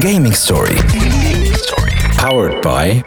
Gaming Story. Powered by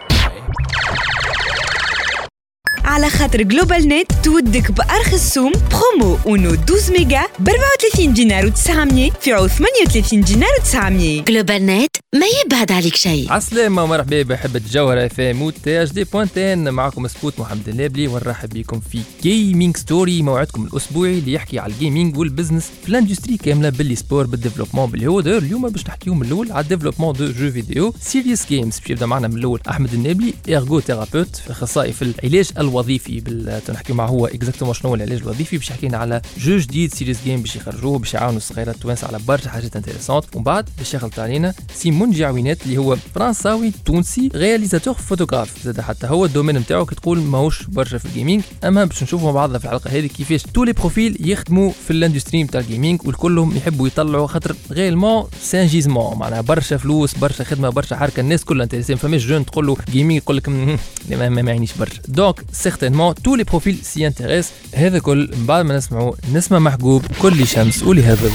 على خاطر GlobalNet تودك بأرخص سوم برومو اونو 12 ميجا ب 34 دينار و900 في عوض 38 دينار و900 GlobalNet ما يبعد عليك شيء. عسلامة ومرحبا بحبة جوهرة FM تي اش دي point TN معكم سبوت محمد النابلي ونرحب بكم في Gaming Story موعدكم الأسبوعي اللي يحكي على ال gaming وال business في ال industry كاملة بال e-sport بال développement باللي هو داير اليوم باش نحكيو من الأول على ال développement de jeux vidéo serious games باش يبدأ معنا من الأول أحمد النابلي ergothérapeute أخصائي في العلاج الوظيفي باش نحكيو مع هو exactement شنو هو العلاج الوظيفي. باش يحكي لنا على jeu جديد serious جيم باش يخرجوه باش يعاونوا الصغيرة التوانسة على برشا حاجات intéressantes ومن بعد باش يخلط علينا سيمون جعوينات اللي هو فرنساوي تونسي réalisateur photographe زاد حتى هو ال domaine نتاعو كتقول ماهوش برشا في ال gaming أما باش نشوفوا مع بعضنا في الحلقة هذه كيفاش tous les profils يخدموا في ال industry نتاع ال gaming والكلهم يحبوا يطلعوا خاطر réellement c'est un gisement معناها برشا فلوس برشا خدمة برشا حركة الناس كلها intéressée فماش jeune تقول له gaming يقول لك ما, يعنيش برشا. donc certainement tous les profils s'intéressent هذا كل من بعد ما نسمعوا نسمة محجوب كل شمس ولهذا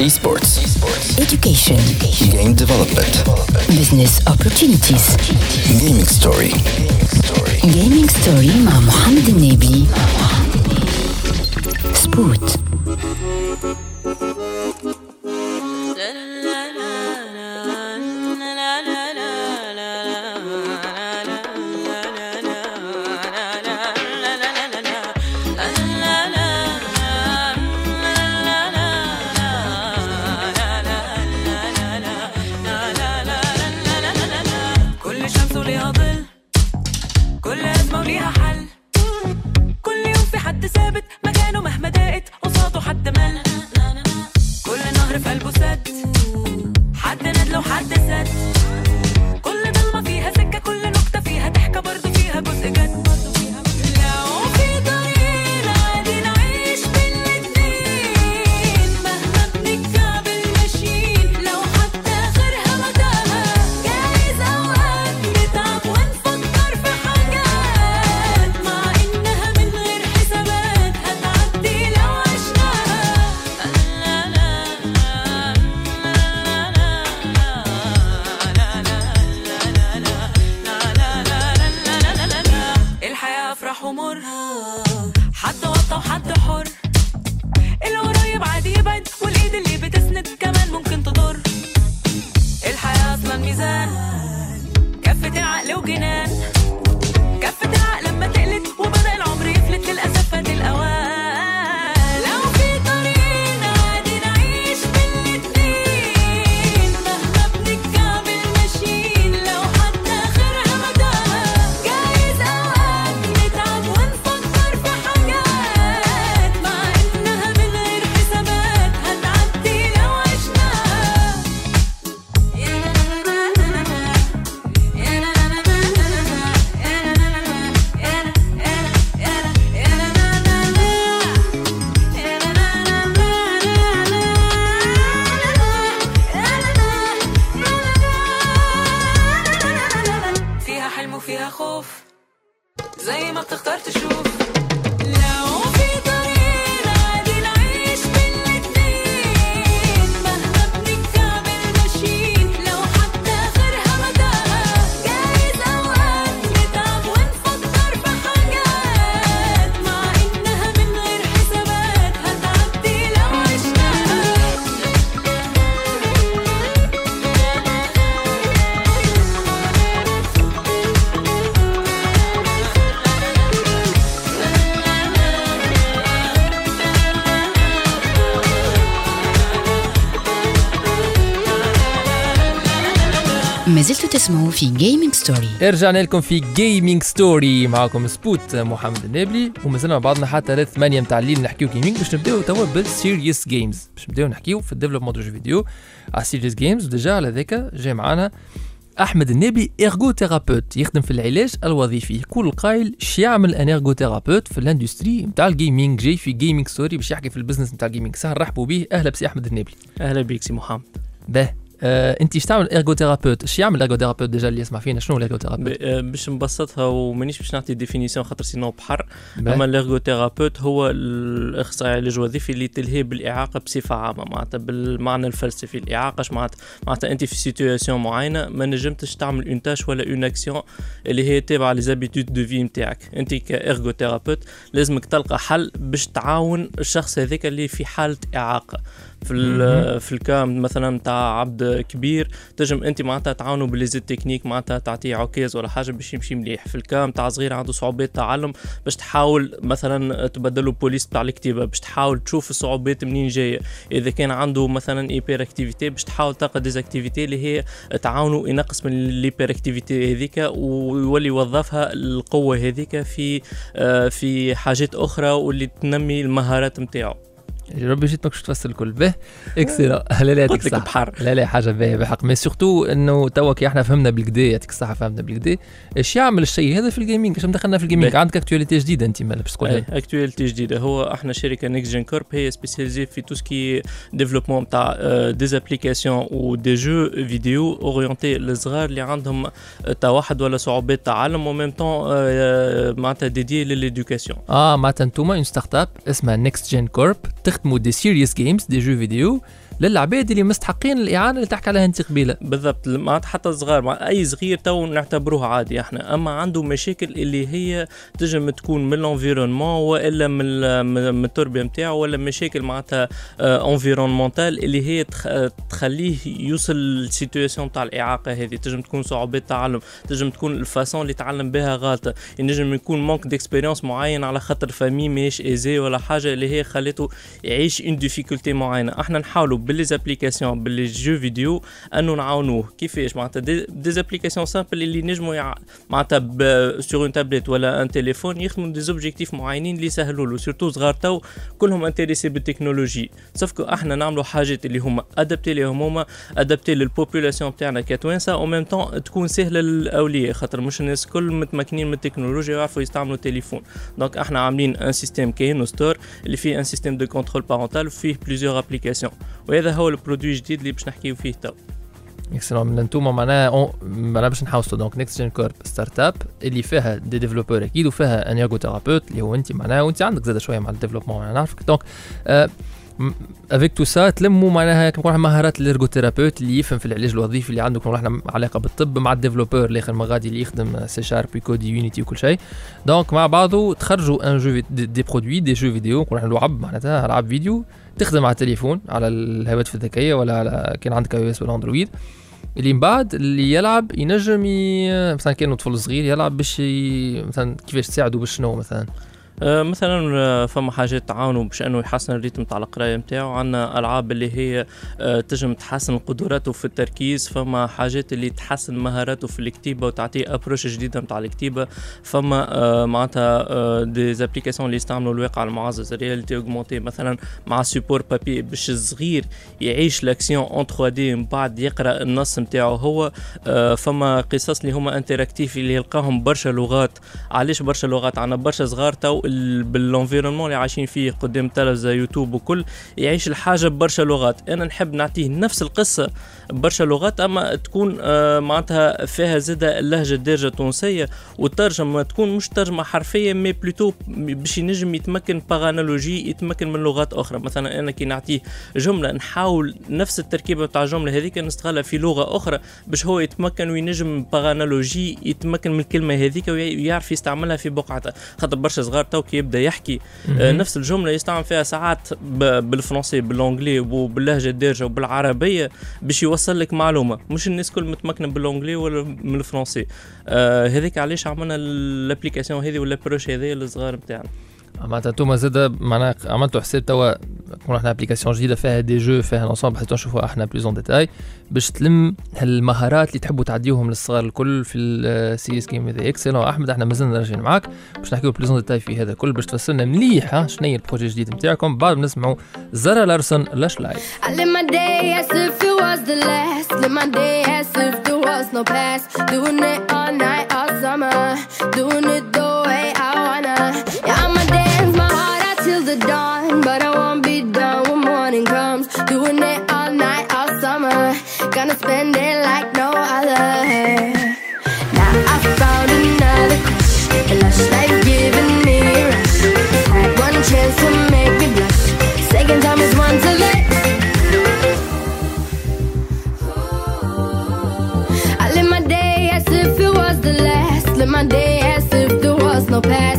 Esports. education Game development. business opportunities Gaming Story. gaming story مع محمد النبي سبوت ومر حد وطى وحد حر. القريب عادي يبعد والإيد اللي بتسند كمان ممكن تضر. الحياة أصلا ميزان. كفة العقل وجنان. زلتوا تسمعوا في Gaming Story رجعنا لكم في Gaming Story معكم سبوت محمد النابلي ومازلنا مع بعضنا حتى ل 8 متاع الليل نحكيو gaming باش نبداو توا بال serious games باش نبداو نحكيو في ال développement de jeux vidéo على serious games و déjà على ذاك جاي معانا أحمد النابلي ergothérapeute يخدم في العلاج الوظيفي. يقول القايل اش يعمل un ergothérapeute في ال industry نتاع ال gaming جاي في Gaming Story باش يحكي في ال business نتاع ال gaming سهل رحبوا به. أهلا بسي أحمد النابلي أهلا بيك سي محمد. باه انت إيش تعمل ergothérapeute إيش يعمل ergothérapeute déjà اللي يسمع فينا؟ شنو ال ergothérapeute ب- آه، باش نبسطها ومانيش باش نعطي définition خاطر sinon بحر. أما ال ergothérapeute هو الأخصائي العلاج الوظيفي اللي تلهي بالإعاقة بصفة عامة معناتها بالمعنى الفلسفي. الإعاقة اش معناتها؟ معناتها أنت في situation معينة ما نجمتش تعمل une tâche ولا une action اللي هي تابعة les habitudes de vie نتاعك أنت ك ergothérapeute لازمك تلقى حل باش تعاون الشخص هذاك اللي في حالة إعاقة. في ال- في ال cas مثلا تاع عبد كبير تنجم أنت معناتها تعاونوا ب les aides techniques معناتها تعطيه عكاز ولا حاجة باش يمشي مليح. في ال cas تاع صغير عنده صعوبات تعلم باش تحاول مثلا تبدلوا بوليس تاع الكتابة باش تحاول تشوف الصعوبات منين جاية. إذا كان عنده مثلا hyperactivité باش تحاول تلقى des activités اللي هي تعاونوا ينقص من ال hyperactivité هذيك ويولي يوظفها القوة هذيك في آه، في حاجات أخرى واللي تنمي المهارات نتاعو يا ربي جيت ماكش تفسر الكل. به excellent لا لا يعطيك الصحة. لا لا حاجة باهية بحق mais surtout إنه توا كي إحنا فهمنا بالكدا يعطيك الصحة فهمنا بالكدا إيش يعمل الشيء هذا في ال gaming إيش دخلنا في ال gaming. عندك actualité جديدة أنت مالا باش تقول actualité جديدة. هو إحنا شركة Next Gen Corp هي spécialisée في tout ce qui développement تاع des applications و des jeux vidéo orientés للصغار اللي عندهم توحد ولا صعوبات تعلم و même temps معناتها dédiés ل l'éducation آه معناتها أنتوما une startup اسمها Next Gen Corp تخدموا des serious games des jeux vidéo للعباد اللي مستحقين الإعانة اللي تحكي عليها انت قبيلة. بالضبط معناتها حتى الصغار مع أي صغير تو نعتبروه عادي إحنا. أما عنده مشاكل اللي هي تنجم تكون من ال environnement وإلا من ال- من من التربية نتاعو ولا مشاكل معناتها environnementales اللي هي تخ- تخليه يوصل لل situation تاع الإعاقة هذه. تنجم تكون صعوبات تعلم تنجم تكون ال façon اللي تعلم بها غلطه ينجم يكون manque d'expérience معين على خاطر famille ماهيش aisée ولا حاجة اللي هي خلته يعيش une difficulté معينة. إحنا نحاولوا ب les applications ب les jeux vidéo انه نعاونوه. كيفاش؟ معناتها des, des applications simples اللي نجموا يع... معناتها sur une tablette ولا un téléphone يخدموا des objectifs معينين اللي يسهلوا له. surtout صغار تو كلهم intéressés بال technologie. sauf que إحنا نعملوا حاجات اللي هما adaptées لهم هما adaptées لل population بتاعنا كتوانسة أو même temps تكون سهلة للأولياء خاطر مش الناس كل متمكنين من التكنولوجيا يعرفوا يستعملوا تليفون donc إحنا عاملين un système كاين store اللي فيه un système de contrôle parental وفيه plusieurs applications وهذا هو ال produit الجديد اللي باش نحكيو فيه تو. excellent من انتوما معناها معناها باش نحوسوا donc Next Gen Corp startup اللي فيها des développeurs أكيد وفيها un thérapeute اللي هو انت معناها وانت عندك زاد شوية مع ال développement أنا نعرفك. donc avec tout ça تلموا معناها كما نقولوا مهارات ال ergothérapeute اللي يفهم في العلاج الوظيفي اللي عنده كما إحنا علاقة بالطب مع ال développeur الآخر ما غادي اللي يخدم C sharp coder Unity وكل شيء. donc مع بعضه تخرجوا un jeu des produits des jeux vidéo نقولوا إحنا لعب معناتها العاب فيديو. تخدم على التليفون على الهواتف الذكية ولا على كان عندك iOS ولا Android اللي من بعد اللي يلعب ينجم. مثلا كأنه طفل صغير يلعب باش. مثلا كيفاش تساعده باش شنو مثلا مثلا آه، فما حاجات تعاونوا باش أنه يحسن ال rythme تاع القراية نتاعو عندنا ألعاب اللي هي آه، تنجم تحسن قدراته في التركيز. فما حاجات اللي تحسن مهاراته في الكتيبة وتعطيه approche جديدة نتاع الكتيبة. فما آه، معناتها آه، des applications اللي يستعملوا الواقع المعزز réalité augmentée مثلا مع support papier باش الصغير يعيش l'action en 3 D من بعد يقرأ النص نتاعو هو. آه، فما قصص اللي هما interactifs اللي يلقاهم برشا لغات. علاش برشا لغات؟ عندنا برشا صغار تو بال environnement اللي عايشين فيه قدام تلفزة يوتيوب وكل يعيش الحاجة ببرشا لغات. أنا نحب نعطيه نفس القصة. برشا لغات أما تكون آه، معناتها فيها زادة اللهجه الدارجه التونسيه والترجمه تكون مش ترجمة حرفية mais plutôt باش ينجم يتمكن par analogie يتمكن من لغات أخرى. مثلا أنا كي نعطيه جملة نحاول نفس التركيبة بتاع الجملة هذيك نستغلها في لغة أخرى باش هو يتمكن وينجم par analogie يتمكن من الكلمة هذيك ويعرف يستعملها في بقعتها خاطر برشا صغار تو كي يبدأ يحكي آه، نفس الجملة يستعمل فيها ساعات بالفرنسي بالانجلي وباللهجة الدارجة وبالعربية باش يوصل لك معلومة. مش الناس كل متمكنة بالانجلي ولا من الفرنسي. آه هذيك علاش عملنا ال application هذه ولا l'approche هذه للصغار نتاعنا معناتها انتوما زاد معناها عملتوا حساب توا كون إحنا application جديده فيها des jeux فيها l'ensemble حتى نشوفوا إحنا plus en détail باش تلم هالمهارات اللي تحبوا تعديوهم للصغار الكل في ال serious game هذا excellent احمد إحنا مازلنا راجعين معاك باش نحكيو plus en détail في هذا الكل باش تفسرنا مليح شنو هي ال projet الجديد نتاعكم بعد ما نسمعوا زارا لارسون Lush past. Doing it all night, all summer. Doing it the way I wanna. Yeah, I'ma spend it like no other. Now I found another crush. A lush life giving me a rush. Had one chance to make me blush. Second time is one to let. I live my day as if it was the last. Live my day as if there was no past.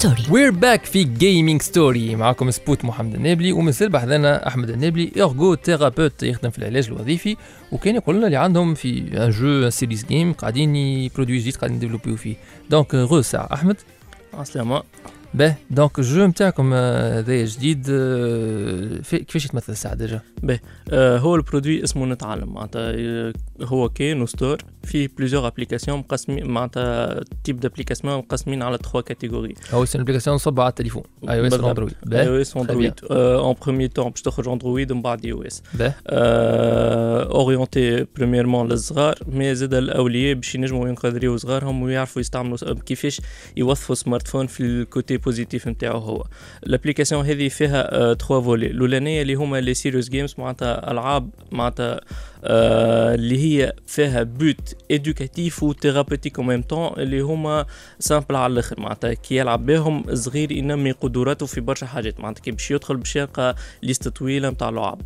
story we're back في gaming story معكم سبوت محمد النابلي ومازال بحذانا أحمد النابلي ergothérapeute يخدم في العلاج الوظيفي وكان يقول لنا اللي عندهم في un jeu un serious game قاعدين ب produit جديد قاعدين يديفلوبيو فيه. donc غو ساعة أحمد؟ عسلامة باه donc ال jeu نتاعكم هذايا جديد آه، في- كيفاش يتمثل الساعة déjà؟ آه هو ال produit اسمه نتعلم معناتها هو كاين store فيه plusieurs applications مقسمين معناتها types d'applications مقسمين على 3 catégories هو c'est application نصب على التليفون اي أو اس. Android اي أو اس اندرويد اون بروميي تون باش تخرج اندرويد ومن بعد iOS orienté premièrement للصغار mais زاد الاولياء باش ينجموا ينكادريو صغارهم ويعرفوا يستعملوا كيفاش يوظفوا smartphone في ال côté positif نتاعو هو. ال application هذه فيها 3 volets الاولانيه اللي هما les serious games معناتها ألعاب معناتها آه اللي هي فيها but éducatif و thérapeutique au même temps اللي هما simples على الآخر. معناتها كي يلعب بهم صغير ينمي قدراته في برشا حاجات. معناتها كي باش يدخل باش يلقى liste طويلة نتاع لعب.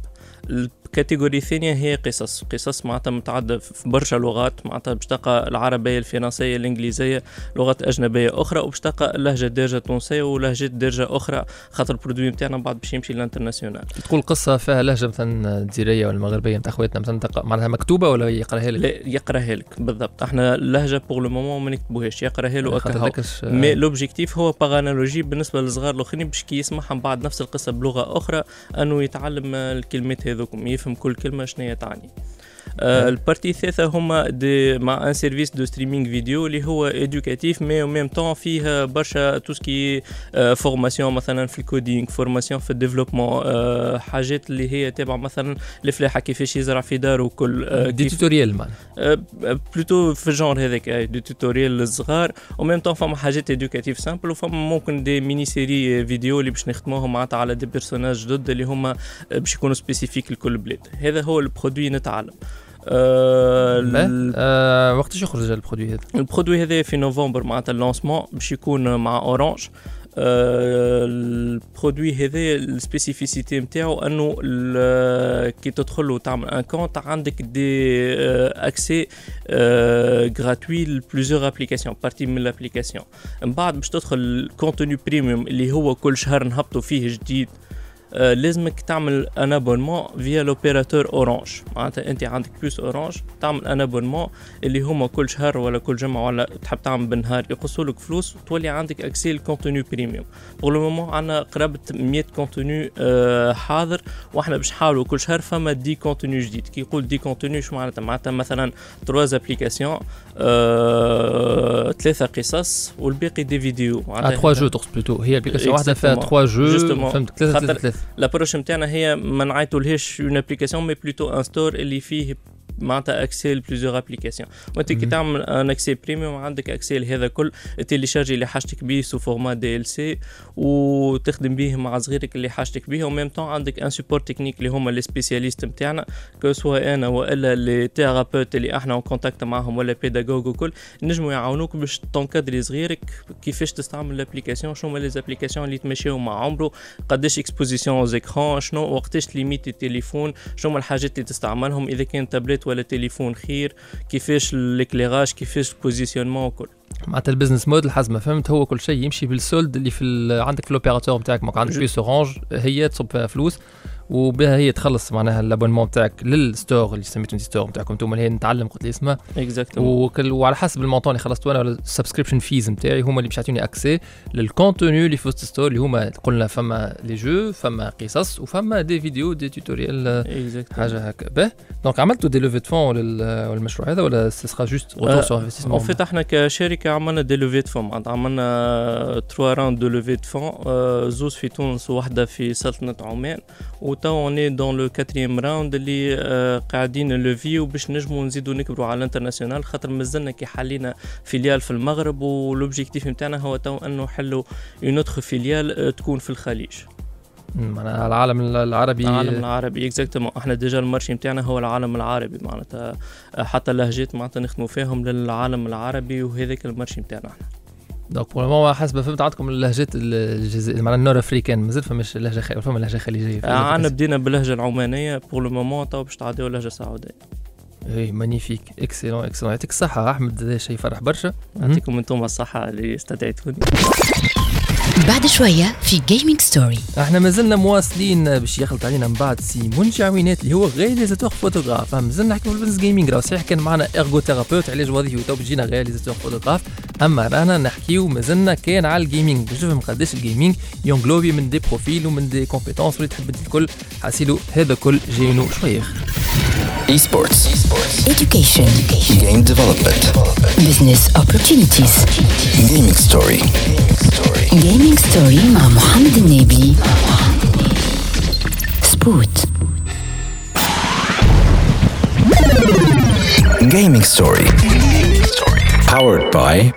ال catégorie الثانية هي قصص. قصص معناتها متعددة في برشا لغات معناتها باش تلقى العربية الفرنسية الإنجليزية لغات أجنبية أخرى وباش تلقى اللهجة الدارجة التونسية ولهجات دارجة أخرى خاطر ال produit نتاعنا بعد باش يمشي لل international. تقول قصة فيها لهجة مثلا الجزائرية ولا المغربية نتاع خواتنا مثلا معناها مكتوبة ولا يقراها لك؟ لا يقراها لك بالضبط. إحنا اللهجة pour le moment ما نكتبوهاش يقراها له mais l'objectif هو par analogie بالنسبة للصغار الآخرين باش كي يسمعها من بعد نفس القصة بلغة أخرى أنه يتعلم الكلمات هذوكم. يفهم كل كلمة شنو هي تعني. ال partie الثالثة هما des مع un service de streaming vidéo اللي هو éducatif mais au même temps فيه برشا tout ce qui formation مثلا في ال coding formation في ال développement آه حاجات اللي هي تابعه مثلا الفلاحة كيفاش يزرع في داره آه des tutoriels معناها. plutôt في ال genre هذاك des tutoriels للصغار و même temps فما حاجات éducatives simples وفما ممكن des mini-séries vidéo اللي باش نخدموهم معناتها على des personnages جدد اللي هما باش يكونوا spécifiques لكل بلاد. هذا هو ال produit نتعلم آه آه وقتاش يخرج ال produit هذا؟ ال produit هذا في نوفمبر معناتها ال lancement باش يكون مع Orange آه، ال produit هذا ال spécificité نتاعو أنه كي تدخل وتعمل un compte عندك des accès gratuits ل plusieurs applications partie من ال application من بعد باش تدخل ال contenu premium اللي هو كل شهر نهبطوا فيه جديد. لازمك تعمل un abonnement via l'opérateur Orange معناتها أنت عندك puce Orange تعمل un abonnement اللي هما كل شهر ولا كل جمعة ولا تحب تعمل بالنهار يقصوا لك فلوس وتولي عندك accès لل contenu premium pour le moment عندنا قرابه 100 contenus آه، حاضر وإحنا باش نحاولوا كل شهر فما des contenus جديد. كي يقول des contenus شو معناتها؟ معناتها مثلا trois applications ثلاثة قصص والباقي des vidéos آه معناتها 3 jeux تقصد plutôt هي application واحدة فيها Exactement. 3 jeux. فهمت؟ ثلاثة ثلاثة. l'approche نتاعنا هي ما نعيطولهاش une application mais plutôt un store اللي فيه معناتها accès ل plusieurs applications وانت كي. تعمل un accès premium عندك accès لهذا كل télécharger اللي حاجتك بيه sous format DLC وتخدم بيه مع صغيرك اللي حاجتك بيه و même temps عندك un support technique اللي هما les spécialistes نتاعنا que ce soit أنا وإلا les thérapeutes اللي إحنا en contact معاهم ولا pédagogues وكل نجموا يعاونوك باش تنكادري صغيرك كيفاش تستعمل ال application شنو هما les applications اللي تمشيو مع عمره قداش exposition écran شنو وقتاش limite التليفون شنو هما الحاجات اللي تستعملهم إذا كان تابلت ولا تليفون خير كيفاش ال éclairage كيفاش ال positionnement وكل معناتها ال business model حسب ما فهمت هو كل شيء يمشي بال solde اللي في عندك في ال opérateur نتاعك عندك puce Orange هي تصب فيها فلوس. وبها هي تخلص معناها ال abonnement نتاعك لل store اللي سميتو انت store نتاعكم أنتم اللي هي نتعلم قلت لي اسمها. exactement وكل وعلى حسب ال montant اللي خلصت أنا ال subscription fees نتاعي هما اللي باش يعطوني accès لل contenu اللي في وسط store اللي هما قلنا فما les jeux فما قصص وفما des vidéos des tutoriels حاجة هكا. به. donc عملتوا des levées de fonds للمشروع هذا ولا ce sera juste retour en investissement vite إحنا كشركة عملنا des levées de fonds عملنا 3 rounds de levée de fonds زوز في تونس وواحده في سلطنة عمان وتو on est dans le quatrième round اللي آه، قاعدين نلوفيو باش نجموا نزيدوا نكبروا على ال international خاطر مازلنا كي حلينا filiale في المغرب و l'objectif نتاعنا هو تو أنه نحلوا une autre filiale تكون في الخليج. معناها العالم العربي العالم العربي exactement إحنا déjà ال marché نتاعنا هو العالم العربي معناتها حتى اللهجات معناتها نخدموا فيهم للعالم العربي وهذاك ال marché نتاعنا إحنا. donc pour حسب فهمت عندكم اللهجات الجزائر معناها ال nord-africain مازال فماش لهجه خ... فما لهجه خليجيه عندنا بدينا باللهجه العمانيه pour le moment تو باش تعديو اللهجه السعوديه اي magnifique excellent excellent يعطيك الصحة أحمد هذا شيء يفرح برشا يعطيكم أنتم الصحة اللي استدعيتوني بعد شوية في gaming story إحنا مازلنا مواصلين باش يخلط علينا من بعد سي منشي عوينات اللي هو réalisateur photographe مازلنا نحكي في ال business gaming راه صحيح كان معنا ergothérapeute علاج وظيفي وتو بيجينا réalisateur photographe أما رانا نحكيو مازلنا كان على ال gaming باش نفهم قداش ال gaming ي englobe من des profils ومن des compétences واللي تحب الكل حاسيلو هذا كل جاينو شوية اخر Esports. Esports. Education Game development. Business opportunities Gaming story. story. Gaming ستوري مع محمد النبي سبوت Gaming story. Powered by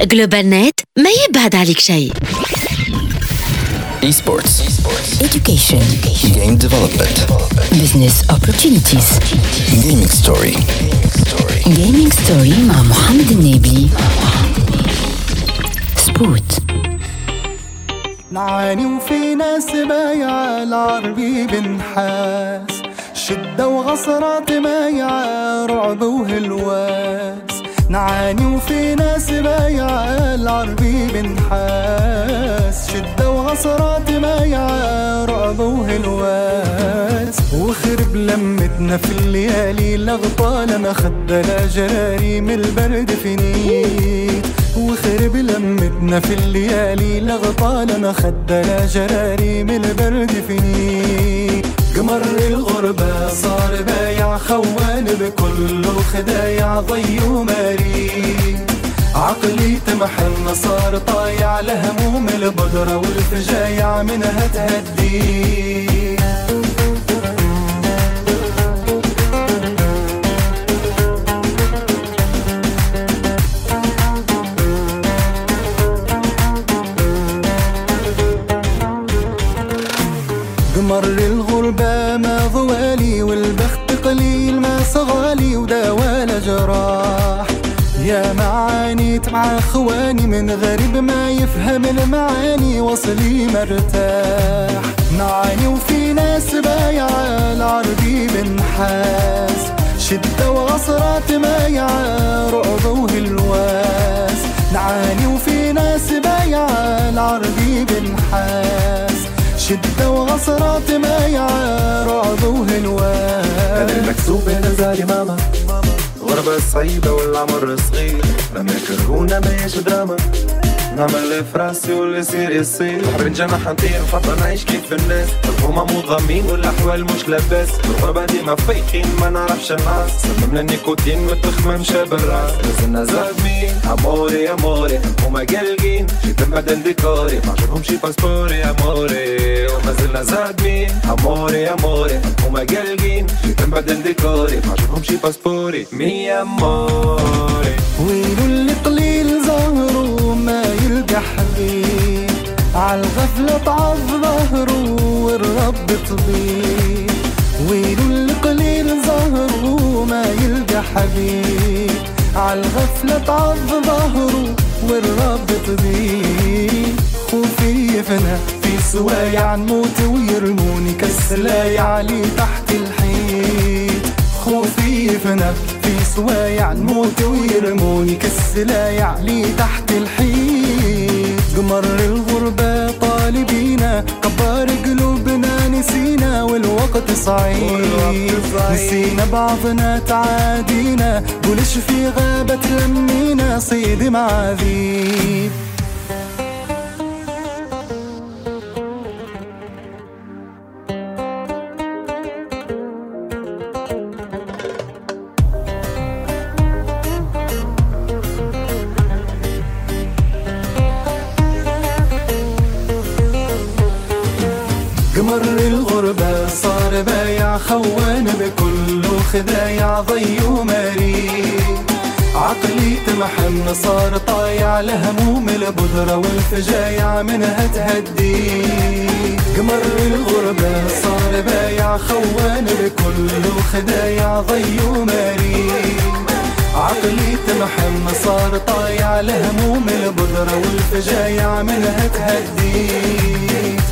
جلوبال نت ما يبعد عليك شيء Esports. Esports. Education Game development. Business opportunities Gaming story. story. Gaming ستوري مع محمد النبي سبوت. نعاني وفي ناس بايعة العربي بنحاس شدة وغصرات مايعة رعب وهلواس. نعاني وفي ناس بايعة العربي بنحاس شدة وغصرات مايعة رعب وهلواس. وخرب لمتنا في الليالي لغطالنا خدنا جراري من البرد فينيت وخرب لمتنا في الليالي لغطالنا خدنا جراري من البرد فيني. قمر الغربة صار بايع خوان بكل خدايع ضي وماري. عقلي تمحن صار طايع لهموم البدرة والفجايع منها تهدي مع اخواني من غريب ما يفهم المعاني وصلي مرتاح. نعاني وفي ناس بايعة العربي بنحاس. شدة وعصرات مايعة رعب وهلواس. نعاني وفي ناس بايعة العربي بنحاس. شدة وعصرات مايعة رعب وهلواس. أنا المكسوب أنا زاري ماما. غربة صعيبة والعمر صغير لما يكرهونا ما دراما نعمل في راسي واللي يصير يصير نحب نجنح نطير نفضل نعيش كيف الناس. هما منظمين والاحوال مش لاباس. الغربة ديما فايقين ما نعرفش الناس. سممنا النيكوتين متخممش بالراس. لازلنا زادمين أموري أموري. هما قلقين جيت نبدل ديكوري ما عجبهمش باسبوري أموري. وما زلنا زادمين أموري أموري. هما قلقين جيت نبدل ديكوري ما عجبهمش باسبوري. mais أموري. ويلو اللي قليل ظهره ما يلقى حبيب عالغفلة تعض ظهره والرب طبيب ويلو اللي قليل ظهره ما يلقى حبيب. عالغفلة تعض ظهره والرب طبيب خوفي يفنى في سوايع نموت ويرموني كالسلايع لي تحت الحيط. خوفي يفنى في سوايع نموت ويرموني كالسلايع لي تحت الحيط. قمر الغربة طالبينا كبار قلوبنا نسينا والوقت صعيب نسينا بعضنا تعادينا قولش في غابة تلمينا صيد معاذيب خوان بكل خدايع ضي ومريض عقلي محن صار طايع لهموم البذرة والفجايع منها تهدي. قمر الغربة صار بايع خوان بكل خدايع ضي ومريض عقلي تمحن صار طايع لهموم البذرة والفجايع منها تهدي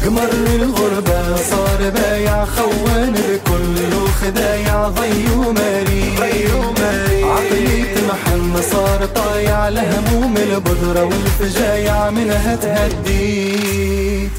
قمر الغربة صار بايع خوان بكل خدايع ضي ومري عقلي تمحن صار طايع لهموم البذرة والفجايع منها تهدي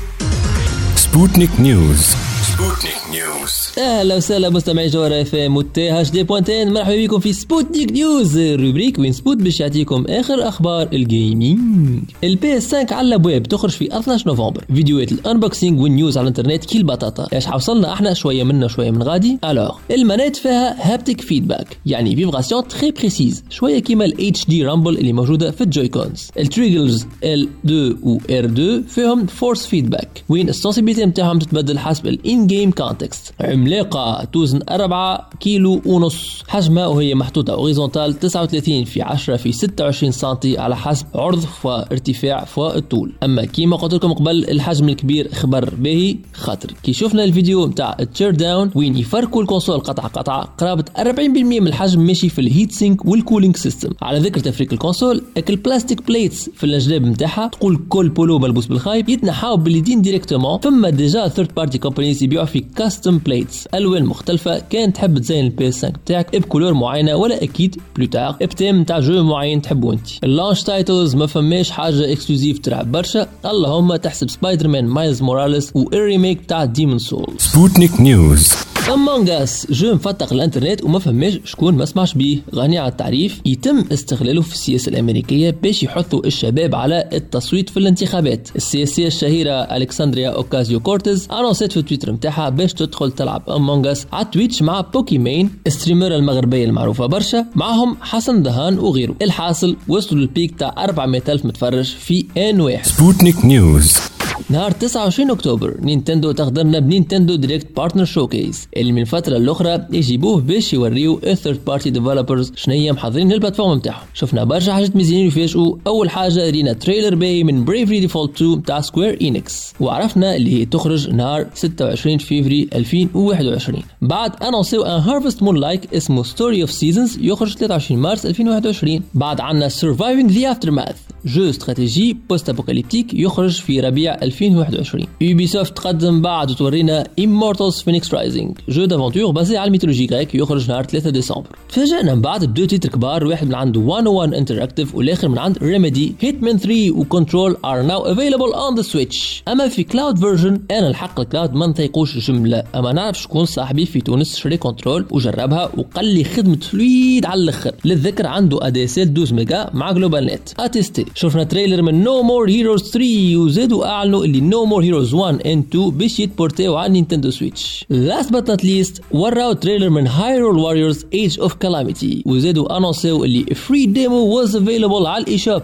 Sputnik News Sputnik News أهلا وسهلا مستمعي جوهرة FM و THD point TN مرحبا بكم في Sputnik News ال rubrique وين سبوت باش يعطيكم آخر أخبار ال gaming ال PS 5 على الابواب تخرج في 12 نوفمبر. فيديوهات ال unboxing وال news على الإنترنت كي البطاطا إيش حوصلنا أحنا شوية منا شوية من غادي؟ Alors. ال manette فيها haptic feedback يعني vibrations très précises شوية كيما ال HD rumble اللي موجودة في ال Joy Cons. ال triggers L 2 و R 2 فيهم force feedback وين ال sensibilité نتاعهم تتبدل حسب ال in-game context عملاقة توزن 4 كيلو ونص. حجمها وهي محطوطة horizontale 39 في 10 في 26 سنتي على حسب عرض وارتفاع والطول أما كيما قلت لكم قبل الحجم الكبير خبر باهي خاطر كي شفنا الفيديو نتاع ال teardown وين يفركوا ال console قطعة قطعة قرابة 40% من الحجم ماشي في ال heat sink وال cooling system على ذكر تفريك ال console اك ال plastic plates في الجناب نتاعها تقول كل بولو ملبوس بالخايب يتنحاو باليدين directement ثم déjà third party companies يبيعوا في custom plates ألوان مختلفة. كان تحب تزين ال PS 5 بتاعك ب couleur معينة ولا أكيد plutôt ب thème نتاع jeu معين تحبه أنت. ال launch titles ما فماش حاجة exclusive تلعب برشا. اللهم تحسب Spider-Man Miles Morales وال remake بتاع Demon's Souls Sputnik News Among Us jeu مفتق الإنترنت وما فماش شكون ما سمعش بيه. غني على التعريف يتم استغلاله في السياسة الأمريكية باش يحثوا الشباب على التصويت في الانتخابات. السياسية الشهيرة ألكسندريا اوكازيو كورتيز annonce ات في تويتر نتاعها باش تدخل تلعب Among Us على Twitch مع Pokimane streamer المغربية المعروفة برشا معهم حسن دهان وغيره. الحاصل وصلوا لل peak تاع 400 ألف متفرج في آن واحد. Sputnik News. نهار 29 أكتوبر Nintendo تخدمنا ب Nintendo Direct Partner Showcase اللي من فترة لأخرى يجيبوه باش يوريو ال third party developers شنيا محضرين لل plateforme نتاعهم. شفنا برشا حاجات مزيانين يفاجئوا. أول حاجة رينا trailer باهي من Bravely Default 2 تاع Square Enix وعرفنا اللي هي تخرج نهار 26 فيفري 2021 بعد annonce و un Harvest Moon-like اسمه Story of Seasons يخرج 23 مارس 2021 بعد عندنا Surviving the Aftermath jeu stratégie post-apocalyptique يخرج في ربيع 2021 Ubisoft تقدم بعد وتورينا Immortals Phoenix Rising jeu d'aventure basé على ال mythologie grecque يخرج نهار 3 ديسمبر. تفاجئنا من بعد ب deux titres كبار واحد من عند IO Interactive والآخر من عند Remedy Hitman 3 و Control are now available on the Switch أما في cloud version أنا الحق ال cloud ما نطيقوش جملة. أما نعرف شكون صاحبي في تونس شري Control وجربها وقال لي خدمة fluide على الأخر. للذكر عنده ADSL 12 ميجا مع GlobalNet à tester شفنا trailer من No More Heroes 3 وزادوا أعلنوا اللي No More Heroes 1 and 2 باش يت porter و على Nintendo Switch last but not least وراو trailer من Hyrule Warriors Age of Calamity وزادوا annonce و اللي free demo was available على ال eShop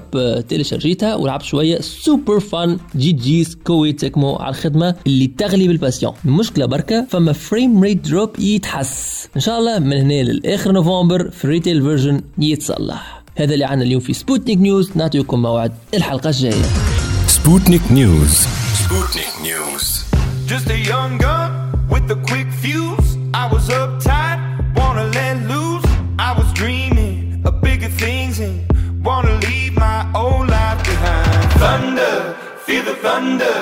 télécharger يتها ولعبت شوية super fun جي جيز Koei Tecmo على الخدمة اللي تغلي بال passion المشكلة بركة فما frame rate drop يتحس. إن شاء الله من هنا للآخر نوفمبر في ال retail version يتصلح. هذا اللي عنا اليوم في Sputnik News نعطيكم موعد الحلقة الجايه Sputnik News Sputnik News Just a young gun with a quick fuse. I was uptight, wanna let loose. I was dreaming of bigger things and wanna leave my old life behind. Thunder, feel the thunder.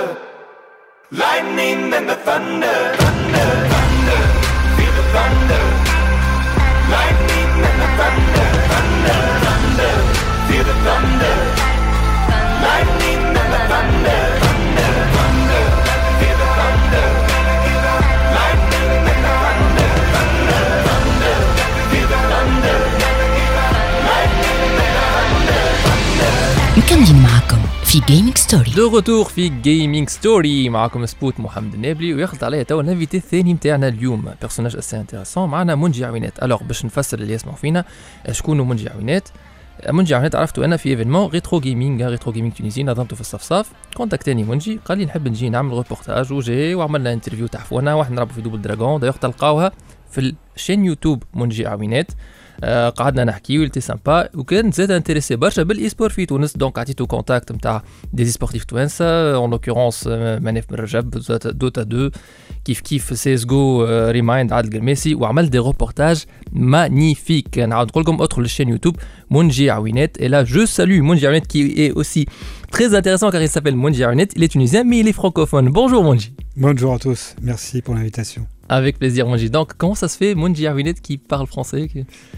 Lightning and the thunder, thunder, thunder. Feel the thunder. Lightning and the thunder, thunder, مكملين في Gaming Story de retour في Gaming Story معكم سبوت محمد النابلي ويخلط عليا توا ال invité الثاني نتاعنا اليوم. personnage assez intéressant معنا منجي عوينات. Alors باش نفسر اللي يسمعوا فينا شكون منجي عوينات؟ منجي عملت عرفته أنا في événement Retro Gaming Retro Gaming Tunisie نظمته في الصفصاف. contacte اني منجي قال لي نحب نجي نعمل ريبورتاج وجي وعملنا interview تاع فونا واحد نلعبوا في Double Dragon d'ailleurs تلقاوها في ال chaîne YouTube منجي عوينات. قعدنا نحكي ولتي سامبا وكان زاد انتريسي برشا بالاي سبور في تونس دونك عطيتو كونتاكت نتاع دي سبورتيف توانسه اون لوكورونس مناف بن رجب دوتا 2 كيف كيف سيس جو ريمايند عادل قرماسي وعمل دي روبورتاج مانيفيك نعاود نقول لكم ادخلوا للشين يوتيوب Monji Awinette. Et là, je salue Monji Awinette qui est aussi très intéressant car il s'appelle Monji Awinette. Il est tunisien, mais il est francophone. Bonjour Monji. Bonjour à tous. Merci pour l'invitation. Avec plaisir, Monji. Donc, comment ça se fait, Monji Awinette qui parle français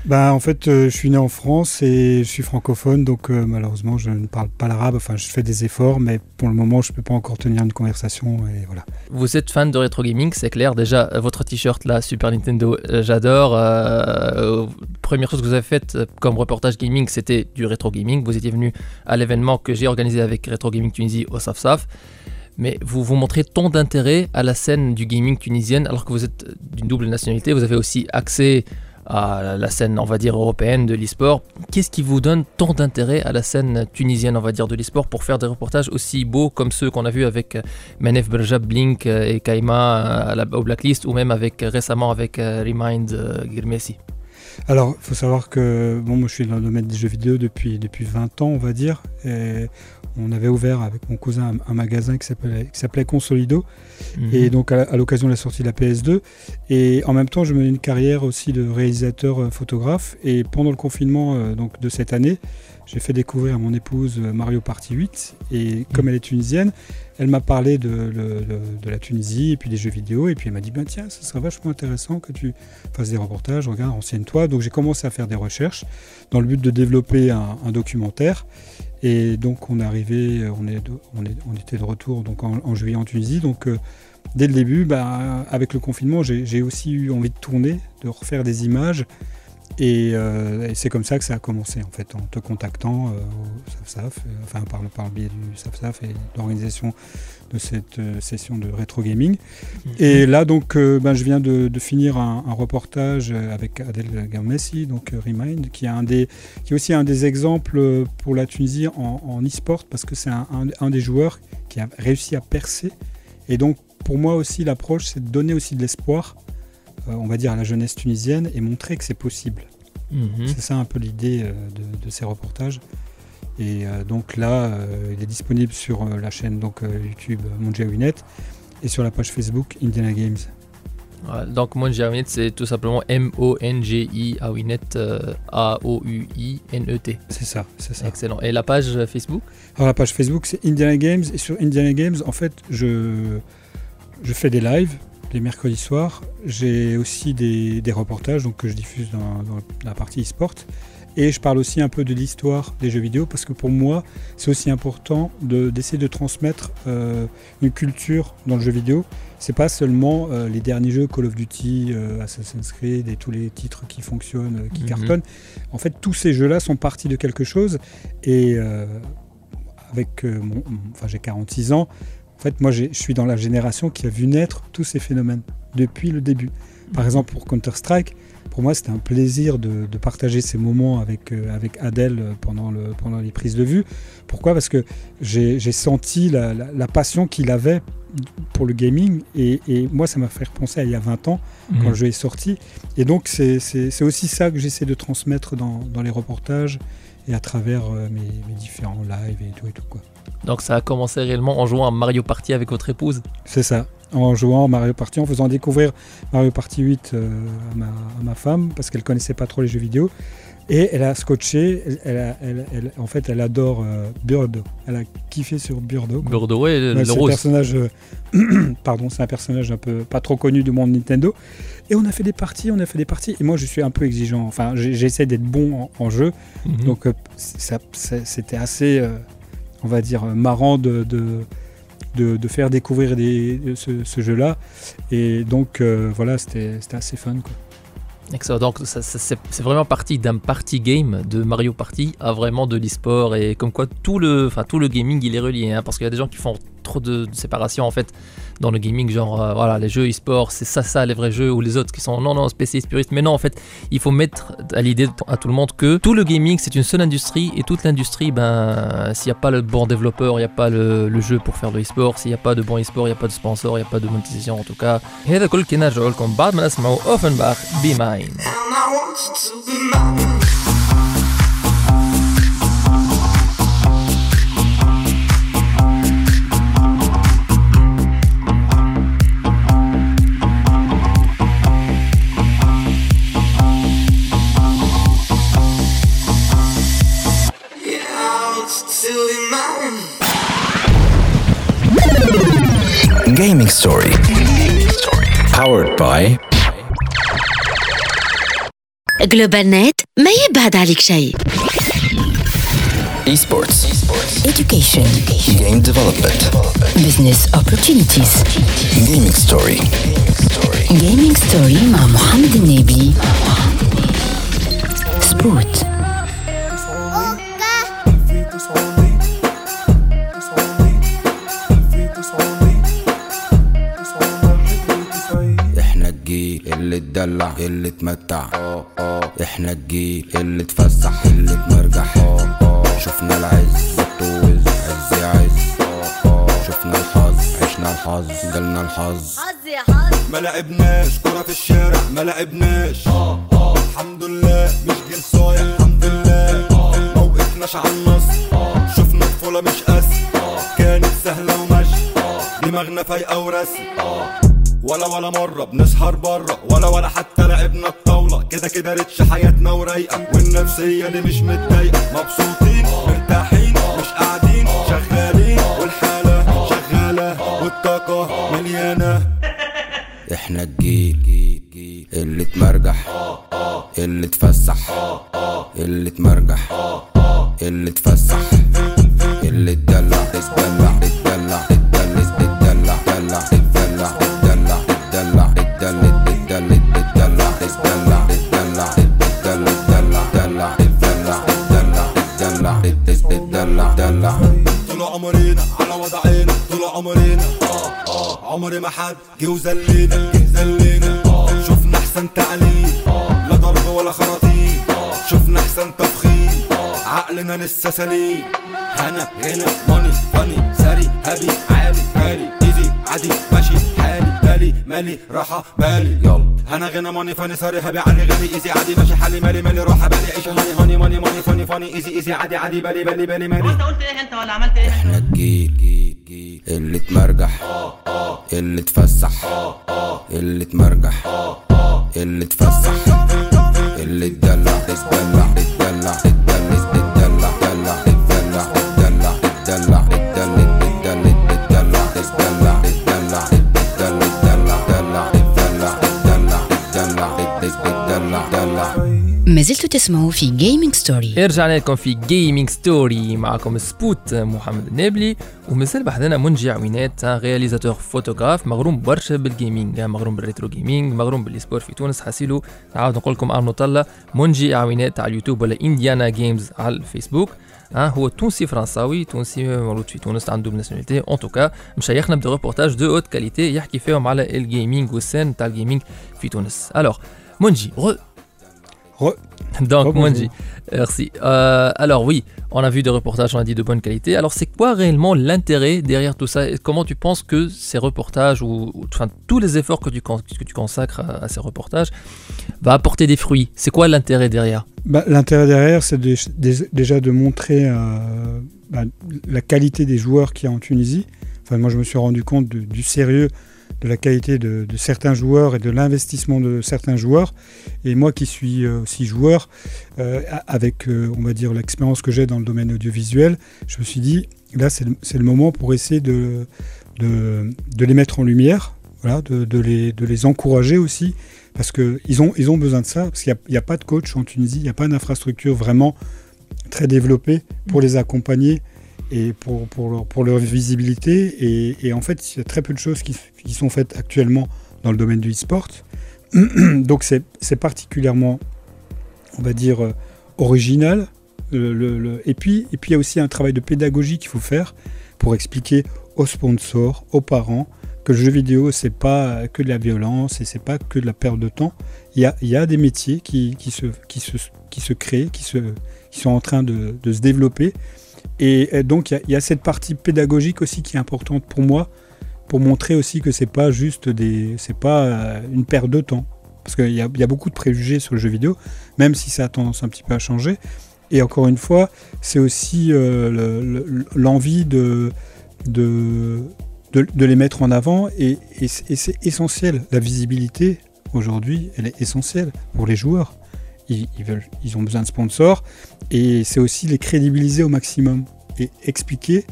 bah, En fait, euh, je suis né en France et je suis francophone, donc euh, malheureusement, je ne parle pas l'arabe. Enfin, je fais des efforts, mais pour le moment, je ne peux pas encore tenir une conversation. Et voilà. Vous êtes fan de rétro gaming, c'est clair. Déjà, euh, votre t-shirt là, Super Nintendo, j'adore. Euh, première chose que vous avez faite comme reportage gaming, c'était du rétro gaming. Vous étiez venu à l'événement que j'ai organisé avec Retro Gaming Tunisie au SAFSAF. Mais vous vous montrez tant d'intérêt à la scène du gaming tunisienne alors que vous êtes d'une double nationalité. Vous avez aussi accès à la scène, on va dire, européenne de l'e-sport. Qu'est-ce qui vous donne tant d'intérêt à la scène tunisienne, on va dire, de l'e-sport pour faire des reportages aussi beaux comme ceux qu'on a vus avec euh, Menef Berjab, Blink euh, et Kaima euh, au Blacklist ou même avec récemment avec Remind Girmesi? Alors, il faut savoir que bon, moi, je suis dans le domaine des jeux vidéo depuis, depuis 20 ans, on va dire. On avait ouvert avec mon cousin un, un magasin qui s'appelait Consolido. Mhm. Et donc, à, à l'occasion de la sortie de la PS2. Et en même temps, je menais une carrière aussi de réalisateur euh, photographe. Et pendant le confinement euh, donc, de cette année, j'ai fait découvrir à mon épouse euh, Mario Party 8. Et comme elle est tunisienne, elle m'a parlé de, la Tunisie et puis des jeux vidéo. Et puis elle m'a dit ben, Tiens, ce serait vachement intéressant que tu fasses des reportages. Regarde, renseigne-toi. Donc j'ai commencé à faire des recherches dans le but de développer un, documentaire. Et donc on est arrivé, on, est on, était de retour donc en, juillet en Tunisie. Donc euh, dès le début, bah, avec le confinement, j'ai aussi eu envie de tourner, de refaire des images. Et, euh, et c'est comme ça que ça a commencé en fait, en te contactant euh, au SAFSAF, euh, enfin par le, par le biais du SAFSAF et l'organisation de cette session de rétro gaming. Et là donc, ben, je viens de, de finir un, un reportage avec Adel Gamessi, donc Remind, qui est un des, qui est aussi un des exemples pour la Tunisie en, e-sport parce que c'est un, un- un des joueurs qui a réussi à percer. Et donc pour moi aussi l'approche, c'est de donner aussi de l'espoir, on va dire à la jeunesse tunisienne et montrer que c'est possible. Mhm. C'est ça un peu l'idée euh, de, de ces reportages. Et euh, donc là, euh, il est disponible sur euh, la chaîne donc, euh, YouTube Monja Winet et sur la page Facebook Indiana Games. Voilà, donc Monji Awinette, c'est tout simplement M-O-N-G-I euh, A-O-U-I-N-E-T. C'est ça, c'est ça. Excellent. Et la page euh, Facebook? Alors la page Facebook c'est Indiana Games et sur Indiana Games en fait je, je fais des lives les mercredis soirs. J'ai aussi des, des reportages donc, que je diffuse dans, dans la partie e-sport. Et je parle aussi un peu de l'histoire des jeux vidéo parce que pour moi, c'est aussi important de- d'essayer de, transmettre euh, une culture dans le jeu vidéo. C'est pas seulement euh, les derniers jeux Call of Duty, euh, Assassin's Creed et tous les titres qui fonctionnent, qui Mhm. cartonnent. En fait, tous ces jeux-là sont partis de quelque chose. Et avec mon, mon- enfin, j'ai 46 ans. En fait, moi, je suis dans la génération qui a vu naître tous ces phénomènes depuis le début. Par exemple, pour Counter-Strike, pour moi, c'était un plaisir de, de partager ces moments avec, euh, avec Adèle euh, pendant, le, pendant les prises de vue. Pourquoi? Parce que j'ai senti la, la- la passion qu'il avait pour le gaming. Et, et moi, ça m'a fait repenser à il y a 20 ans, quand Mhm. le jeu est sorti. Et donc, c'est aussi ça que j'essaie de transmettre dans, dans les reportages et à travers euh, mes, mes différents lives et tout et tout. Quoi. Donc ça a commencé réellement en jouant à Mario Party avec votre épouse C'est ça. En jouant à Mario Party, en faisant découvrir Mario Party 8 euh, à, ma, à ma femme, parce qu'elle connaissait pas trop les jeux vidéo. Et elle a scotché, elle, elle a- elle- elle- en fait, elle adore euh, Birdo. Elle a kiffé sur Birdo. quoi. Birdo, ouais, le- Ouais, le c'est un rose. personnage, euh, pardon, c'est un personnage un peu pas trop connu du monde Nintendo. Et on a fait des parties, on a fait des parties. Et moi, je suis un peu exigeant. Enfin, j'essaie d'être bon en, en jeu. Mhm. Donc, euh, ça- c'était assez, on va dire, marrant de, de, de- faire découvrir ce, jeu-là. Et donc, euh, voilà, c'était assez fun. Quoi. Excellent. Donc c'est vraiment parti d'un party game de Mario Party à vraiment de l'e-sport et comme quoi tout le, tout le gaming il est relié hein, parce qu'il y a des gens qui font trop de, séparation en fait dans le gaming. Genre, euh, voilà, les jeux e-sport, c'est ça, ça, les vrais jeux, ou les autres qui sont non, non, spécialistes puristes. Mais non, en fait, il faut mettre à l'idée à tout le monde que tout le gaming, c'est une seule industrie, et toute l'industrie, ben, s'il n'y a pas le bon développeur, il n'y a pas le, le, jeu pour faire le e-sport, s'il n'y a pas de bon e-sport, il n'y a pas de sponsor, il n'y a pas de monétisation en tout cas. Be mine. Gaming Story. Powered by جلوبال نت ما يبعد عليك شيء Esports. education Game development. business opportunities Gaming Story. gaming story مع محمد النبي سبوت اللي اتدلع اللي اتمتع. إحنا الجيل اللي اتفسح اللي اتمرجح شفنا العز الطوز عز يا عز. شفنا الحظ عشنا الحظ جالنا الحظ. ما لعبناش كرة في الشارع ما لعبناش. الحمد لله مش جيل صايع الحمد لله. ما وقفناش على النص شفنا طفولة مش قاسي كانت سهلة وماشي دماغنا فايقة وراسي ولا ولا مرة بنسهر برا ولا ولا حتى لعبنا الطاولة. كده كده ريتش حياتنا ورايقة والنفسية دي مش متضايقة. مبسوطين مرتاحين مش قاعدين شغالين والحالة شغالة والطاقة مليانة. إحنا الجيل اللي اتمرجح اللي اتفسح اللي اتمرجح اللي اتفسح اللي اتدلع اتدلع آه عمر ما حد جه وذلينا جه ذلينا آه شفنا أحسن تعليم. لا ضرب ولا خراطيم. شفنا أحسن تفخيم. عقلنا لسه سليم. هنا هنا. money funny. sorry happy عالي عالي easy عادي ماشي حالي. بالي مالي راحة بالي يلا. هنا غنى money funny. sorry happy عالي غالي. easy عادي ماشي حالي مالي مالي راحة بالي. عيش honey honey money money funny funny. easy easy عادي عادي بالي بالي بالي مالي. إحنا الجيل. اللي اتمرجح اللي اتفسح اللي اتمرجح اللي اتفسح اللي اتدلع اتدلع اتدلع اتدلع اتدلع اتدلع اتدلع اتدلع اتدلع اتدلع اتدلع ما زلتوا تسمعوا في Gaming Story رجعنا لكم في Gaming Story معكم Spoots محمد النابلي ومازال بحذنا منجي عوينات réalisateur photographe مغروم برشا بال gaming مغروم بال retro gaming مغروم بال sport في تونس حاسيلو. نعاود نقول لكم أرنو طلة منجي عوينات على اليوتيوب ولا Indiana Games على الفيسبوك. ها هو تونسي فرنساوي تونسي مولود في تونس عنده nationalité en tout cas مشيخنا ب des reportages de haute qualité يحكي فيهم على ال gaming وال scène تاع ال gaming في تونس. Alors منجي Donc, merci. Euh, alors oui, on a vu des reportages, on a dit de bonne qualité. Alors c'est quoi réellement l'intérêt derrière tout ça? Et comment tu penses que ces reportages, ou, ou- enfin tous les efforts que tu, con- que tu consacres à, à ces reportages, va apporter des fruits? C'est quoi l'intérêt derrière? Bah, L'intérêt derrière, c'est de- de- déjà de montrer euh, bah, la qualité des joueurs qu'il y a en Tunisie. Enfin, moi, je me suis rendu compte de- du sérieux de la qualité de, de certains joueurs et de l'investissement de certains joueurs. Et moi qui suis euh, aussi joueur, euh, avec, euh, on va dire, l'expérience que j'ai dans le domaine audiovisuel, je me suis dit, là, c'est le, le moment pour essayer de, de, de les mettre en lumière, voilà, de, de les, de les encourager aussi, parce qu'ils ont, ils ont besoin de ça, parce qu'il n'y a, a pas de coach en Tunisie, il n'y a pas d'infrastructure vraiment très développée pour les accompagner et pour, pour, leur, visibilité. Et, en fait, il y a très peu de choses qui, sont faites actuellement dans le domaine du e-sport. Donc c'est particulièrement, on va dire, euh, original. Et, puis, et puis il y a aussi un travail de pédagogie qu'il faut faire pour expliquer aux sponsors, aux parents, que le jeu vidéo, c'est pas que de la violence et c'est pas que de la perte de temps. Il y a, y a des métiers qui, qui, se, qui, se, qui se créent, qui, se, qui sont en train de, de se développer. Et, et donc, il y, a, cette partie pédagogique aussi qui est importante pour moi, pour montrer aussi que c'est pas juste c'est pas euh, une perte de temps. Parce qu'il y, a, beaucoup de préjugés sur le jeu vidéo, même si ça a tendance un petit peu à changer. Et encore une fois, c'est aussi euh, l'envie de, les mettre en avant et c'est essentiel. La visibilité, aujourd'hui, elle est essentielle pour les joueurs. Ils, ils, veulent, ils ont besoin de sponsors et c'est aussi les crédibiliser au maximum et expliquer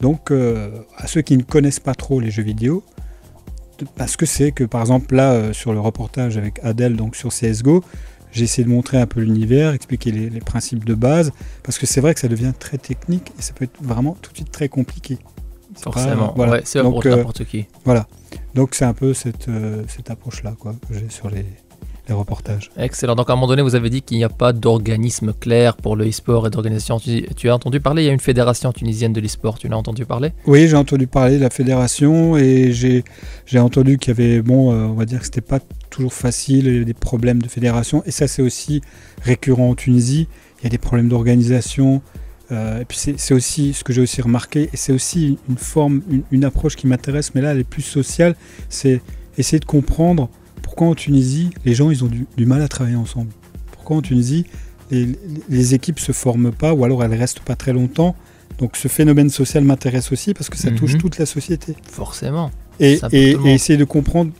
donc euh, à ceux qui ne connaissent pas trop les jeux vidéo parce que c'est que par exemple là euh, sur le reportage avec Adèle donc sur CSGO j'ai essayé de montrer un peu l'univers, expliquer les, les, principes de base, parce que c'est vrai que ça devient très technique et ça peut être vraiment tout de suite très compliqué. Forcément, voilà. ouais, c'est pour euh, n'importe qui. Voilà. Donc c'est un peu cette, cette approche-là quoi, que j'ai sur les, les, reportages. Excellent. Donc à un moment donné, vous avez dit qu'il n'y a pas d'organisme clair pour le e-sport et d'organisation. Tu, tu, as entendu parler, il y a une fédération tunisienne de l'e-sport, tu l'as entendu parler? Oui, j'ai entendu parler de la fédération et j'ai entendu qu'il y avait, bon, euh, on va dire que c'était pas toujours facile, il y a des problèmes de fédération et ça c'est aussi récurrent en Tunisie. Il y a des problèmes d'organisation. Euh, et puis c'est aussi ce que j'ai aussi remarqué, et c'est aussi une forme, une, une approche qui m'intéresse, mais là elle est plus sociale, c'est essayer de comprendre pourquoi en Tunisie les gens ils ont du, du mal à travailler ensemble? Pourquoi en Tunisie les, les, équipes se forment pas ou alors elles restent pas très longtemps? Donc ce phénomène social m'intéresse aussi parce que ça touche Mhm. toute la société. Forcément. Et, et, et essayer de comprendre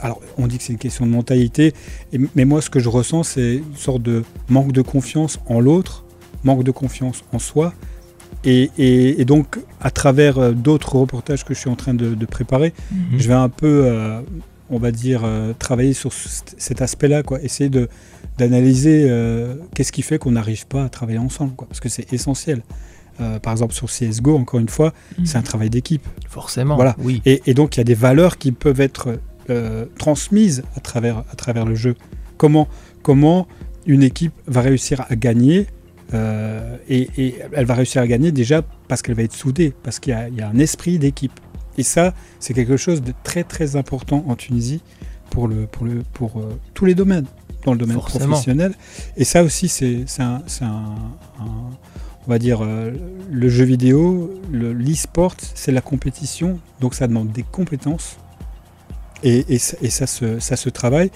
alors on dit que c'est une question de mentalité, et, mais moi ce que je ressens c'est une sorte de manque de confiance en l'autre, manque de confiance en soi, et, donc à travers euh, d'autres reportages que je suis en train de, de préparer, Mhm. je vais un peu, euh, on va dire, euh, travailler sur cet aspect-là, quoi, essayer de d'analyser euh, qu'est-ce qui fait qu'on n'arrive pas à travailler ensemble, quoi, parce que c'est essentiel. Euh, par exemple sur CSGO, encore une fois, mmh. c'est un travail d'équipe. Forcément. Voilà. Oui. Et, et, donc il y a des valeurs qui peuvent être transmises à travers, à travers le jeu. Comment, comment une équipe va réussir à gagner et, et, elle va réussir à gagner déjà parce qu'elle va être soudée, parce qu'il y, y, a un esprit d'équipe. Et ça, c'est quelque chose de très très important en Tunisie pour, le, pour, le, pour euh, tous les domaines, dans le domaine Forcément. professionnel. Et ça aussi, c'est un, un, un, on va dire, euh, le jeu vidéo, l'e-sport, c'est la compétition, donc ça demande des compétences. Et, et, et ça, se, ça se travaille.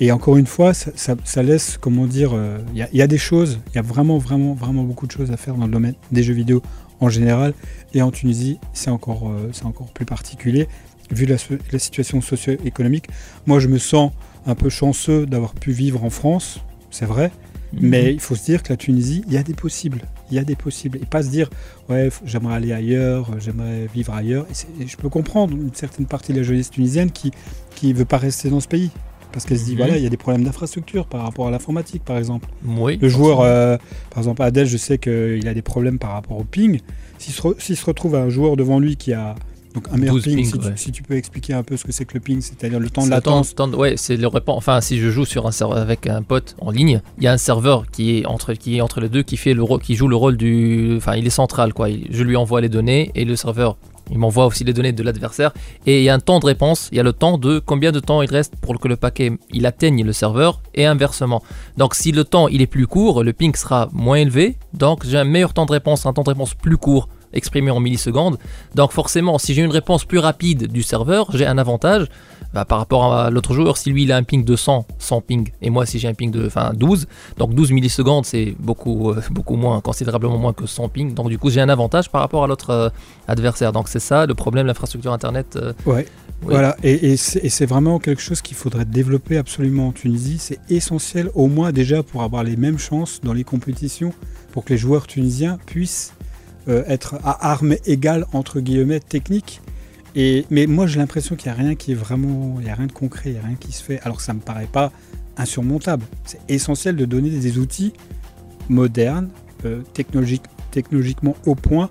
Et encore une fois, ça, ça, ça laisse, comment dire, il euh, y, y, a des choses, il y a vraiment, vraiment, vraiment beaucoup de choses à faire dans le domaine des jeux vidéo en général. Et en Tunisie, c'est encore, euh, c'est encore plus particulier, vu la, la situation socio-économique. Moi, je me sens un peu chanceux d'avoir pu vivre en France, c'est vrai. -hmm. Mais il faut se dire que la Tunisie, il y a des possibles. Il y a des possibles. Et pas se dire, ouais, j'aimerais aller ailleurs, j'aimerais vivre ailleurs. Et, et, je peux comprendre une certaine partie de la jeunesse tunisienne qui ne veut pas rester dans ce pays parce qu'elle se dit, mmh. voilà, il y a des problèmes d'infrastructure par rapport à l'informatique, par exemple. Oui, le joueur, euh, par exemple, Adèle, je sais qu'il a des problèmes par rapport au ping. S'il se, re, se, retrouve un joueur devant lui qui a donc un meilleur ping, ping si, ouais. tu, si, tu, peux expliquer un peu ce que c'est que le ping, c'est-à-dire le temps de latence. Temps, ouais, c'est le répond. Enfin, si je joue sur un serveur avec un pote en ligne, il y a un serveur qui est entre qui est entre les deux qui fait le qui joue le rôle du, enfin, il est central quoi. Je lui envoie les données et le serveur il m'envoie aussi les données de l'adversaire. Et il y a un temps de réponse, il y a le temps de combien de temps il reste pour que le paquet atteigne le serveur et inversement. Donc si le temps il est plus court, le ping sera moins élevé, donc j'ai un meilleur temps de réponse, un temps de réponse plus court exprimé en millisecondes. Donc forcément, si j'ai une réponse plus rapide du serveur, j'ai un avantage bah, par rapport à l'autre joueur. Si lui il a un ping de 100, 100 ping, et moi si j'ai un ping de enfin, 12, donc 12 millisecondes c'est beaucoup, euh, beaucoup moins, considérablement moins que 100 ping. Donc du coup j'ai un avantage par rapport à l'autre euh, adversaire. Donc c'est ça le problème, l'infrastructure internet. Euh, ouais. Oui. Voilà, et, et c'est vraiment quelque chose qu'il faudrait développer absolument en Tunisie. C'est essentiel, au moins déjà pour avoir les mêmes chances dans les compétitions, pour que les joueurs tunisiens puissent euh, être à armes égales entre guillemets techniques. Et, mais moi j'ai l'impression qu'il n'y a rien qui est vraiment, il n'y a rien de concret, il n'y a rien qui se fait. Alors ça me paraît pas insurmontable. C'est essentiel de donner des outils modernes, euh, technologique, technologiquement au point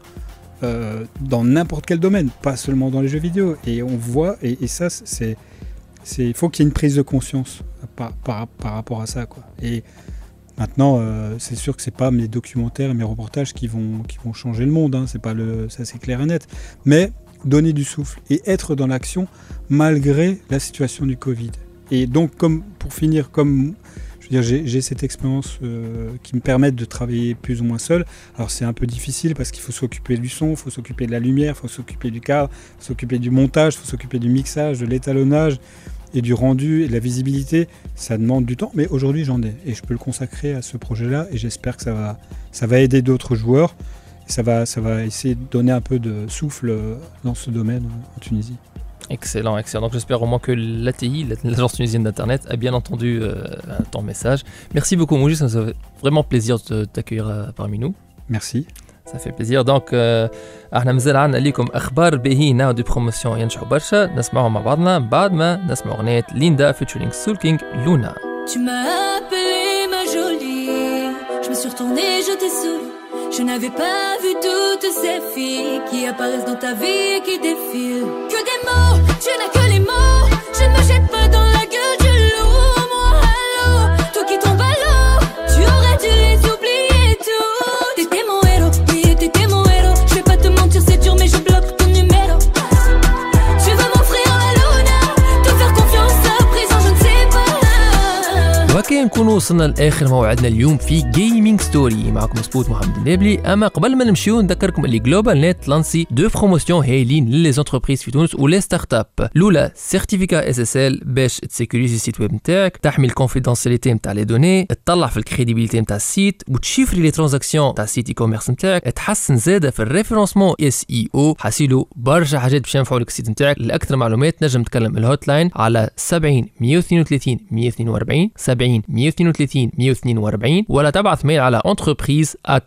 euh, dans n'importe quel domaine, pas seulement dans les jeux vidéo. Et on voit, et, ça c'est, il faut qu'il y ait une prise de conscience par, par, par rapport à ça. Quoi. Et, Maintenant, euh, c'est sûr que c'est pas mes documentaires et mes reportages qui vont, qui vont changer le monde, hein, c'est pas le, ça c'est clair et net. Mais donner du souffle et être dans l'action malgré la situation du Covid. Et donc, comme pour finir, comme j'ai cette expérience euh, qui me permet de travailler plus ou moins seul. Alors c'est un peu difficile parce qu'il faut s'occuper du son, il faut s'occuper de la lumière, il faut s'occuper du cadre, il faut s'occuper du montage, il faut s'occuper du mixage, de l'étalonnage et du rendu et de la visibilité. Ça demande du temps, mais aujourd'hui j'en ai et je peux le consacrer à ce projet-là et j'espère que ça va, ça va aider d'autres joueurs. Et ça va, ça va essayer de donner un peu de souffle euh, dans ce domaine euh, en Tunisie. Excellent, excellent. Donc j'espère au moins que l'ATI, l'agence tunisienne d'Internet, a bien entendu euh, ton message. Merci beaucoup Moujis, ça nous fait vraiment plaisir de t'accueillir euh, parmi nous. Merci. Ça fait plaisir. Donc euh, احنا مازال عندنا ليكم اخبار باهيين دي بروموسيون ينجحوا برشا نسمعهم مع بعضنا بعد ما نسمع اغنيه ليندا فيتشرينج سول كينج لونا Tu m'as appelé ma jolie. Je me suis retournée, je t'ai saoulé. Je n'avais pas vu toutes ces filles qui apparaissent dans ta vie et qui défilent. Que des mots, tu n'as que les mots. Je ne me jette pas dans la gueule نكونوا وصلنا لآخر موعدنا اليوم في Gaming Story معكم Spoots محمد النابلي. أما قبل ما نمشيو نذكركم اللي GlobalNet lancé deux promotions هايلين ل les entreprises في تونس و les startups الاولى certificat SSL باش ت sécuriser ال site web نتاعك تحمي ال confidentialité نتاع les données تطلع في ال crédibilité نتاع ال site وت chiffrer les transactions تاع ال site e-commerce نتاعك. تحسن زاده في ال référencement SEO حاسيلو برشا حاجات باش ينفعوا لك ال site نتاعك. لأكثر معلومات نجم تكلم ال hotline على 70 132 142 70 132 142 ولا تبعث mail على entreprise at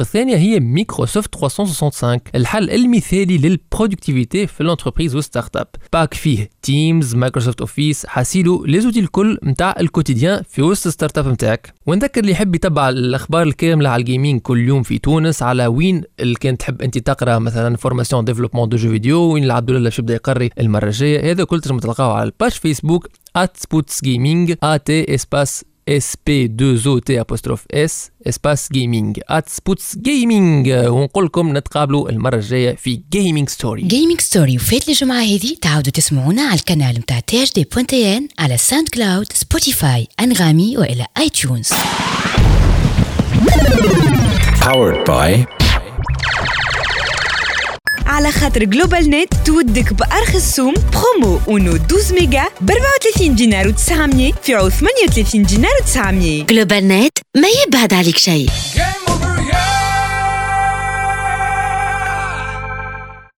الثانية هي مايكروسوفت 365 الحل المثالي لل productivité في ال entreprise وال startup pack فيه Teams Microsoft Office حاسيلو les outils الكل نتاع ال quotidien في وسط ال startup نتاعك ونذكر اللي يحب يتبع الأخبار الكاملة على ال gaming كل يوم في تونس على وين اللي كان تحب أنت تقرأ مثلا formation développement de jeux vidéo وين اللي عبد الله باش يبدا يقري المرة الجاية. هذا كل تنجم تلقاوه على ال page Facebook at Spoots Gaming at espace SP2OT apostrophe S espace gaming. At Spoots Gaming ونقول لكم نتقابلوا المرة الجاية في Gaming Story Gaming Story وفات الجمعة هذه تعاودوا تسمعونا على القناة متاع THD point TN على SoundCloud Spotify Anghami وإلى iTunes Powered by على خاطر GlobalNet تودك بأرخص سوم برومو اونو 12 ميجا ب 34 دينار و900 في عوض 38 دينار و900 GlobalNet ما يبعد عليك شيء. Game